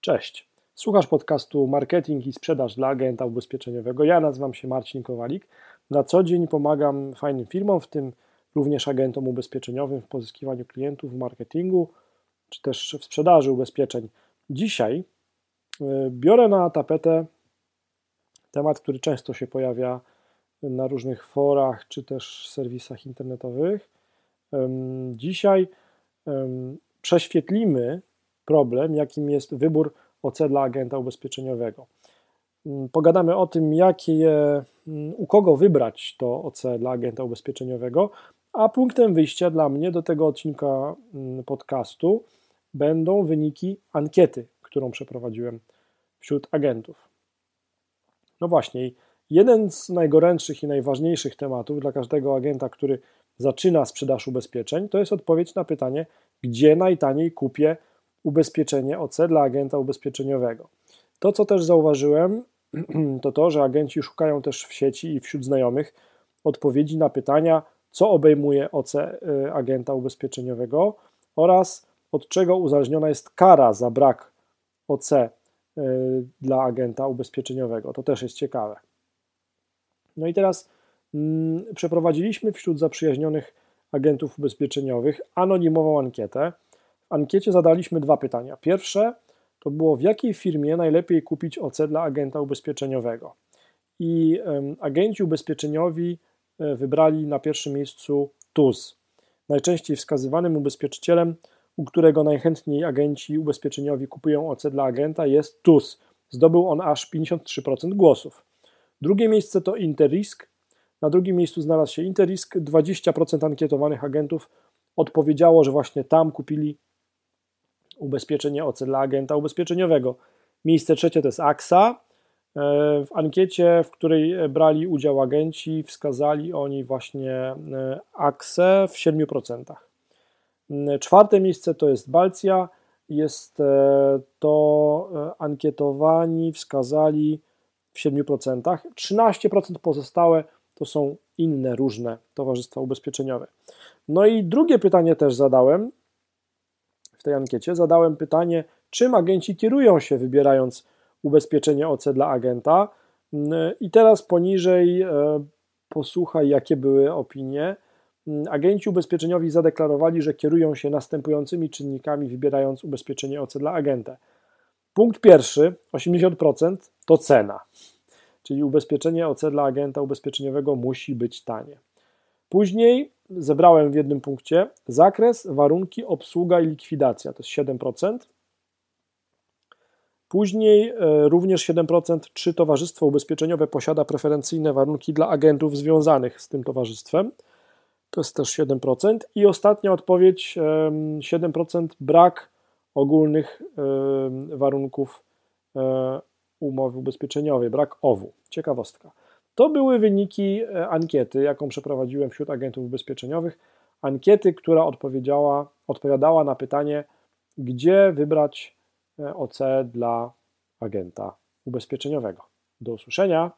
Cześć. Słuchasz podcastu Marketing i Sprzedaż dla Agenta Ubezpieczeniowego. Ja nazywam się Marcin Kowalik. Na co dzień pomagam fajnym firmom, w tym również agentom ubezpieczeniowym w pozyskiwaniu klientów, w marketingu czy też w sprzedaży ubezpieczeń. Dzisiaj e, biorę na tapetę temat, który często się pojawia na różnych forach czy też serwisach internetowych. Dzisiaj prześwietlimy problem, jakim jest wybór OC dla agenta ubezpieczeniowego. Mm, pogadamy o tym, jakie, mm, u kogo wybrać to OC dla agenta ubezpieczeniowego, a punktem wyjścia dla mnie do tego odcinka mm, podcastu będą wyniki ankiety, którą przeprowadziłem wśród agentów. No właśnie, jeden z najgorętszych i najważniejszych tematów dla każdego agenta, który zaczyna sprzedaż ubezpieczeń, to jest odpowiedź na pytanie, gdzie najtaniej kupię ubezpieczenie OC dla agenta ubezpieczeniowego. To, co też zauważyłem, to to, że agenci szukają też w sieci i wśród znajomych odpowiedzi na pytania, co obejmuje OC y, agenta ubezpieczeniowego oraz od czego uzależniona jest kara za brak OC y, dla agenta ubezpieczeniowego. To też jest ciekawe. No i teraz mm, przeprowadziliśmy wśród zaprzyjaźnionych agentów ubezpieczeniowych anonimową ankietę ankiecie zadaliśmy dwa pytania. Pierwsze to było, w jakiej firmie najlepiej kupić OC dla agenta ubezpieczeniowego. I agenci ubezpieczeniowi e, wybrali na pierwszym miejscu TUS. Najczęściej wskazywanym ubezpieczycielem, u którego najchętniej agenci ubezpieczeniowi kupują OC dla agenta, jest TUS. Zdobył on aż 53% głosów. Drugie miejsce to Interrisk. Na drugim miejscu znalazł się Interrisk. 20% ankietowanych agentów odpowiedziało, że właśnie tam kupili ubezpieczenie OC dla agenta ubezpieczeniowego. Miejsce trzecie to jest AXA. E, w ankiecie, w której brali udział agenci, wskazali oni właśnie e, AXE w 7%. Mm, czwarte miejsce to jest Balcja. Jest e, to ankietowani, wskazali w 7%. 13% pozostałe to są inne, różne towarzystwa ubezpieczeniowe. No i drugie pytanie też zadałem, w tej ankiecie zadałem pytanie, czym agenci kierują się wybierając ubezpieczenie OC dla agenta. Mm, I teraz poniżej e, posłuchaj, jakie były opinie. Mm, agenci ubezpieczeniowi zadeklarowali, że kierują się następującymi czynnikami, wybierając ubezpieczenie OC dla agenta. Punkt pierwszy, 80%, to cena. Czyli ubezpieczenie OC dla agenta ubezpieczeniowego musi być tanie. Później zebrałem w jednym punkcie zakres, warunki, obsługa i likwidacja, to jest 7%. Później e, również 7%, czy towarzystwo ubezpieczeniowe posiada preferencyjne warunki dla agentów związanych z tym towarzystwem. To jest też 7%. I ostatnia odpowiedź 7% brak ogólnych warunków e, umowy ubezpieczeniowej, brak OWU. Ciekawostka. To były wyniki e, ankiety, jaką przeprowadziłem wśród agentów ubezpieczeniowych. Ankiety, która odpowiedziała, odpowiadała na pytanie, gdzie wybrać e, OC dla agenta ubezpieczeniowego. Do usłyszenia.